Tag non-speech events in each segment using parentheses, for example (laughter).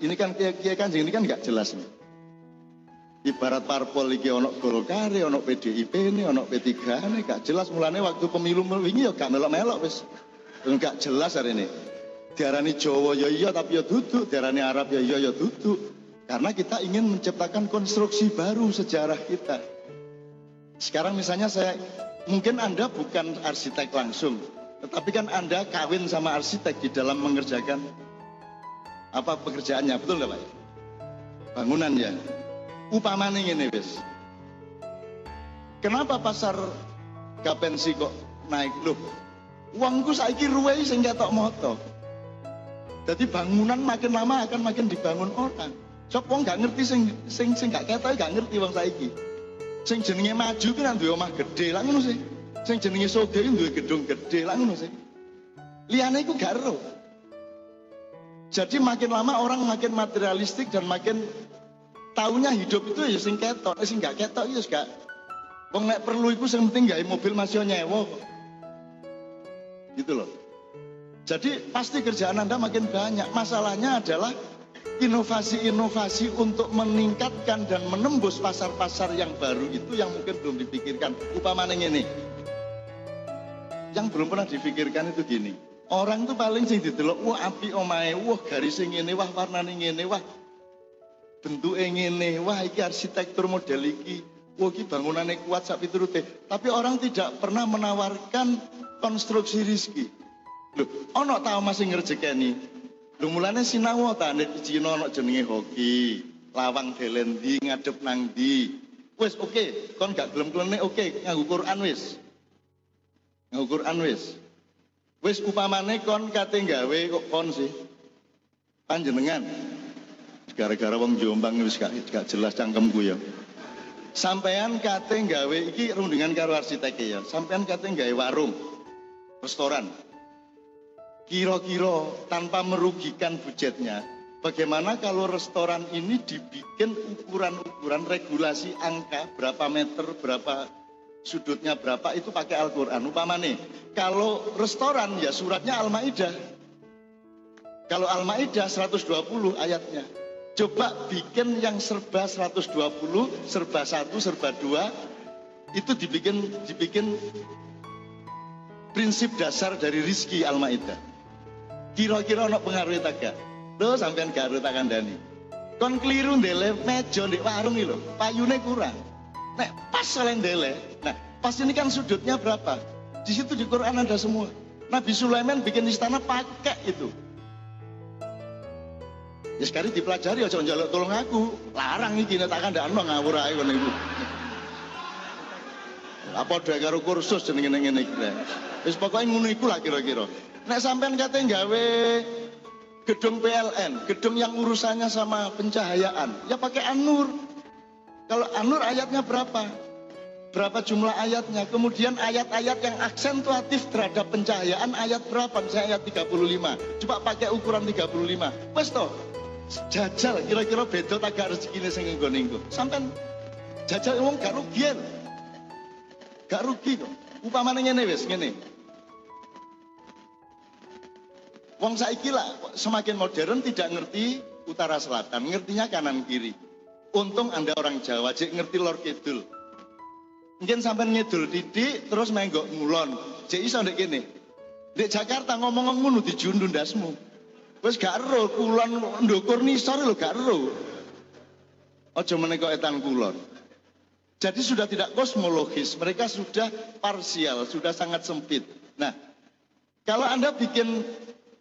ini kan kiai kanjeng ini kan nggak jelas nih. Ibarat parpol iki ono Golkar, ono PDIP ini, ono P3 ini gak jelas mulane waktu pemilu wingi ya gak melok-melok wis. Gak jelas hari ini. Diarani Jawa ya iya tapi ya duduk, diarani Arab ya iya ya duduk. Karena kita ingin menciptakan konstruksi baru sejarah kita. Sekarang misalnya saya, mungkin Anda bukan arsitek langsung, tetapi kan Anda kawin sama arsitek di dalam mengerjakan apa pekerjaannya, betul nggak Pak? Bangunan ya. Upamane ini wis. Kenapa pasar gapensi kok naik loh? Uangku saiki ruwei sing ketok moto. Jadi bangunan makin lama akan makin dibangun orang. Sop wong gak ngerti sing sing sing gak ketok gak ngerti wong saiki. Sing jenenge maju ki nang duwe omah gedhe lah ngono sih. Sing jenenge sugih duwe gedung gedhe lah ngono sih. Liyane iku gak. Jadi makin lama orang makin materialistik dan makin tahunya hidup itu ya sing ketok, sing gak ketok ya gak. Wong nek perlu iku sing penting gawe mobil masih nyewa. Gitu loh. Jadi pasti kerjaan Anda makin banyak. Masalahnya adalah inovasi-inovasi untuk meningkatkan dan menembus pasar-pasar yang baru itu yang mungkin belum dipikirkan. Upamanya ini, yang belum pernah dipikirkan itu gini. Orang tuh paling sing didelok, wah api omae, wah garis ini, wah warna ini, wah bentuk ini, wah iki arsitektur model iki, wah iki bangunannya kuat sapi turute. Tapi orang tidak pernah menawarkan konstruksi rizki. Loh, ono tahu masih ngerjekeni. Lho mulane sinau ta nek Cina ono jenenge hoki, lawang delendi ngadep nang. Wis oke, okay. kon gak gelem klenek oke, okay. nganggo Quran wis. Quran. Wis upamane kon kate gawe kok kon sih. Panjenengan gara-gara wong Jombang wis gak, gak jelas cangkemku ya. Sampean kate gawe iki rundingan karo arsitek ya. Sampean kate gawe warung, restoran. Kira-kira tanpa merugikan budgetnya, bagaimana kalau restoran ini dibikin ukuran-ukuran regulasi angka berapa meter, berapa sudutnya berapa itu pakai Al-Quran. Upamane, kalau restoran ya suratnya Al-Ma'idah. Kalau Al-Ma'idah 120 ayatnya. Coba bikin yang serba 120, serba 1, serba 2, itu dibikin dibikin prinsip dasar dari rizki Al-Ma'idah. Kira-kira ono pengaruh tak gak? Lo sampean gak tak kandani. Kon keliru ndele meja di warung iki lho, payune kurang. Nek pas selain dele, nah pas ini kan sudutnya berapa? Di situ di Quran ada semua. Nabi Sulaiman bikin istana pakai itu. Ya sekali dipelajari aja njaluk tolong aku. Larang iki nek tak kandakno ngawur ae ngono. Apa dhewe karo kursus jenenge ngene iki. Wis pokoke ngono iku lah kira-kira. Nek sampean kate gawe gedung PLN, gedung yang urusannya sama pencahayaan, ya pakai Anur. Kalau Anur ayatnya berapa? Berapa jumlah ayatnya? Kemudian ayat-ayat yang aksentuatif terhadap pencahayaan ayat berapa? Misalnya ayat 35. Coba pakai ukuran 35. Wes toh, jajal kira-kira beda tak gak rezeki sing nggo Sampai jajal ngomong gak rugi. Gak rugi kok. Upamane ngene wis, ngene. Wong saiki lah semakin modern tidak ngerti utara selatan, ngertinya kanan kiri. Untung Anda orang Jawa, cek ngerti lor kidul. Mungkin sampai ngidul didik terus menggok ngulon. Cek iso ndek kene. Di Jakarta ngomong ngono dijundun dasmu. Wis gak ero kulon ndukur nisor lho gak ero. Aja meneko etan kulon. Jadi sudah tidak kosmologis, mereka sudah parsial, sudah sangat sempit. Nah, kalau Anda bikin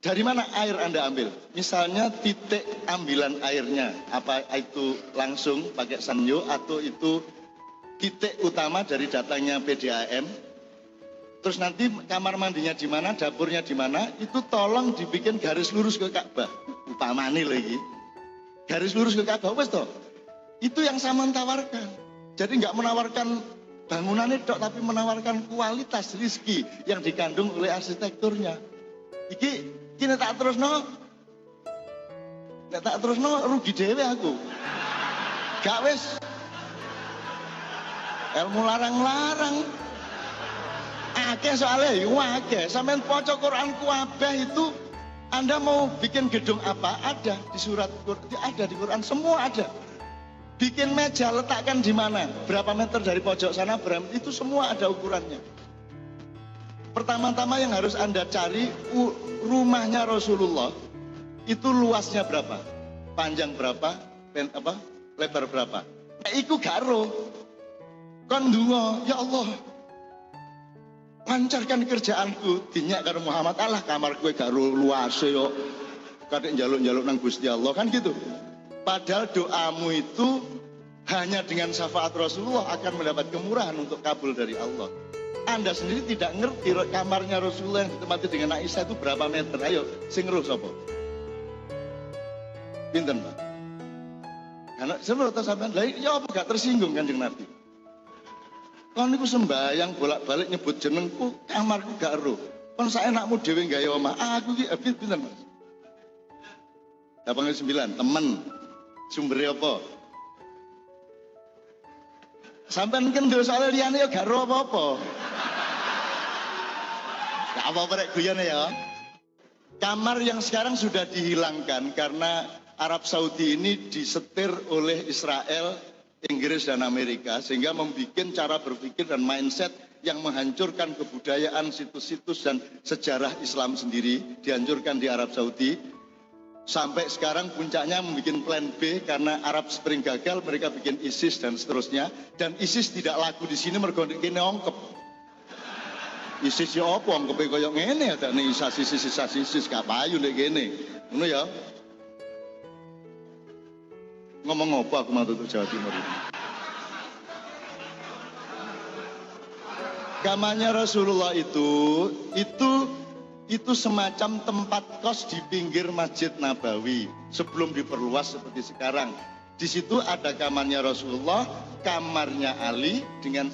dari mana air Anda ambil? Misalnya titik ambilan airnya, apa itu langsung pakai sanyo atau itu titik utama dari datanya PDAM. Terus nanti kamar mandinya di mana, dapurnya di mana, itu tolong dibikin garis lurus ke Ka'bah. Upamane lagi. Garis lurus ke Ka'bah, wes toh. Itu yang saya tawarkan. Jadi nggak menawarkan bangunannya dok, tapi menawarkan kualitas rizki yang dikandung oleh arsitekturnya. Iki Kini tak terus no. Nek tak terus no rugi dewe aku. Gak wis. Ilmu larang-larang. Akeh soalnya, iya akeh. Sampai pocok Quran kuabeh itu Anda mau bikin gedung apa? Ada di surat ada di Quran, semua ada. Bikin meja letakkan di mana? Berapa meter dari pojok sana? Berapa? Itu semua ada ukurannya. Pertama-tama yang harus Anda cari rumahnya Rasulullah itu luasnya berapa? Panjang berapa? Pen, apa? Lebar berapa? Nah, iku garo. Kon ya Allah, lancarkan kerjaanku dinyak karo Muhammad Allah kamar gue gak luas yo kadek jaluk-jaluk nang Gusti Allah kan gitu padahal doamu itu hanya dengan syafaat Rasulullah akan mendapat kemurahan untuk kabul dari Allah anda sendiri tidak ngerti kamarnya Rasulullah yang ditempati dengan Aisyah itu berapa meter ayo sing ngeruh sopo pinten Pak karena sebenarnya sampean lah ya apa gak tersinggung kan Nabi Kon niku sembayang bolak-balik nyebut jenengku, kamarku gak ero. Kon saenakmu dhewe gawe omah. Aku ki abit pinten, Mas? 89, temen. Sumbere apa? Sampai kan dosa liyane ya gak apa-apa. Gak apa-apa rek ya. Kamar yang sekarang sudah dihilangkan karena Arab Saudi ini disetir oleh Israel Inggris dan Amerika sehingga membuat cara berpikir dan mindset yang menghancurkan kebudayaan situs-situs dan sejarah Islam sendiri dihancurkan di Arab Saudi. Sampai sekarang puncaknya membuat plan B karena Arab Spring gagal mereka bikin ISIS dan seterusnya. Dan ISIS tidak laku di sini mergo kene ongkep ISIS ya apa ongkep koyo ngene ada nih ISIS ISIS ISIS gak payu nek kene ngono ya Ngomong apa aku mau tutup Jawa Timur ini? Kamarnya Rasulullah itu, itu itu semacam tempat kos di pinggir Masjid Nabawi sebelum diperluas seperti sekarang. Di situ ada kamarnya Rasulullah, kamarnya Ali dengan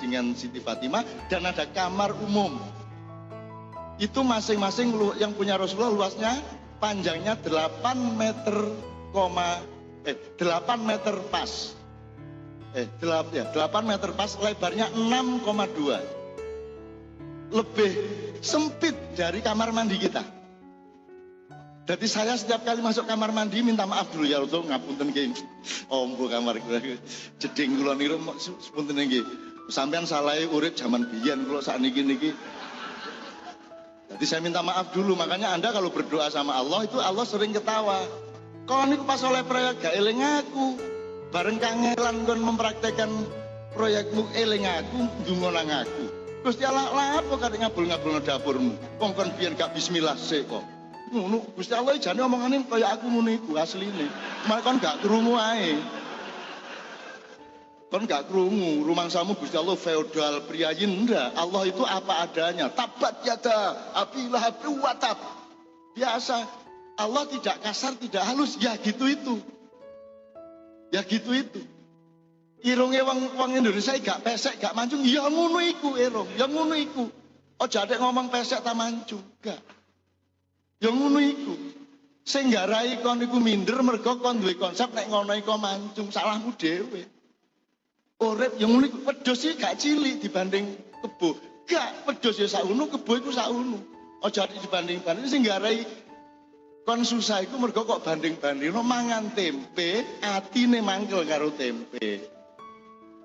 dengan Siti Fatimah dan ada kamar umum. Itu masing-masing yang punya Rasulullah luasnya panjangnya 8 meter, eh 8 meter pas. Eh 8 ya, 8 meter pas, lebarnya 6,2. Lebih sempit dari kamar mandi kita. Jadi saya setiap kali masuk kamar mandi minta maaf dulu ya untuk ngapunten ki. Ombo kamar gue (laughs) jeding kula niku sepunten nggih. Sampean salah urip zaman biyen kula saat niki niki. Jadi saya minta maaf dulu, makanya Anda kalau berdoa sama Allah itu Allah sering ketawa. Kau niku pas oleh proyek gak eling aku. Bareng kangelan kon mempraktekkan proyekmu eling aku, ndonga nang aku. Gusti Allah lah apa kate ngabul-ngabul dapurmu. Wong kon biyen gak bismillah sik kok. Ngono Gusti Allah jane omongane kaya aku ngono iku asline. Malah kon gak krungu ae. Kon gak krungu, rumangsamu Gusti Allah feodal priayin ndak. Allah itu apa adanya. Tabat yada apilah api watab. Biasa Allah tidak kasar, tidak halus, ya gitu itu. Ya gitu itu. Irungnya wong wong Indonesia gak pesek, gak mancung, ya ngono iku irung, ya ngono iku. Oh jadi ngomong pesek ta mancung, gak. Ya ngono iku. Sing garai kon iku minder mergo kon duwe konsep nek ngono iku mancung, salahmu dhewe. Urip yang iku wedhus iki gak cilik dibanding kebo. Gak wedhus ya sak kebo iku Oh jadi dibanding-banding sing garai Kon susah iku mergo kok banding-banding no mangan tempe, atine mangkel karo tempe.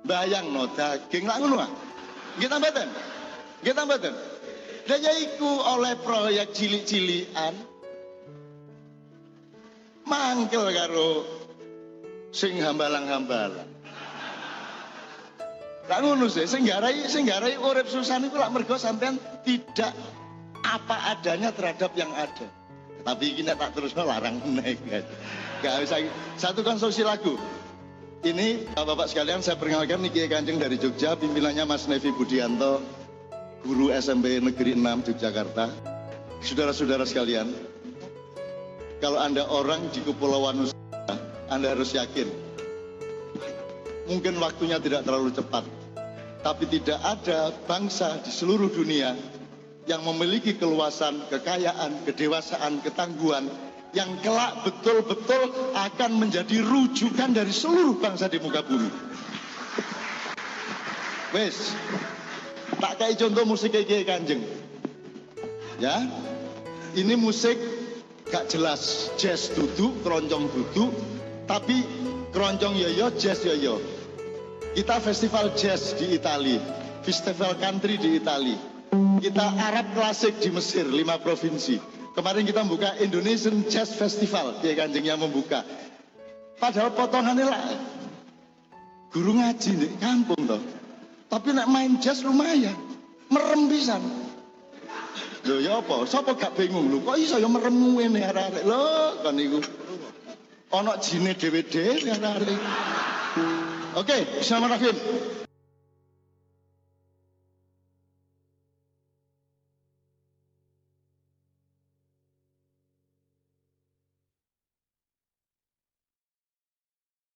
Bayang no daging lak ngono ah. Nggih ta mboten? Nggih ta mboten? Lah ya iku oleh proyek cilik-cilikan mangkel karo sing hambalang-hambalang. Lah ngono sih, sing garai sing garai urip susah niku lak mergo sampean tidak apa adanya terhadap yang ada. Tapi ini tak terus larang naik. Gak bisa. Satu konstruksi lagu. Ini Bapak sekalian saya perkenalkan Niki Kanjeng dari Jogja, pimpinannya Mas Nevi Budianto, guru SMP Negeri 6 Yogyakarta. Saudara-saudara sekalian, kalau Anda orang di Kepulauan Nusantara, Anda harus yakin. Mungkin waktunya tidak terlalu cepat, tapi tidak ada bangsa di seluruh dunia yang memiliki keluasan, kekayaan, kedewasaan, ketangguhan yang kelak betul-betul akan menjadi rujukan dari seluruh bangsa di muka bumi. Wes, tak kayak contoh musik kayak kanjeng. Ya, ini musik gak jelas jazz duduk, keroncong duduk, tapi keroncong yoyo, jazz yoyo. Kita festival jazz di Itali, festival country di Itali. Kita Arab klasik di Mesir, lima provinsi. Kemarin kita membuka Indonesian Jazz Festival, dia kanjengnya membuka. Padahal potongannya lah guru ngaji di kampung toh. Tapi nak main jazz lumayan, merem pisan. Lho ya apa? Sapa gak bingung lho? Kok iso ya merem ngene arek-arek. Lho kan iku. Ana jine dhewe-dhewe arek-arek. Oke, Bismillahirrahmanirrahim.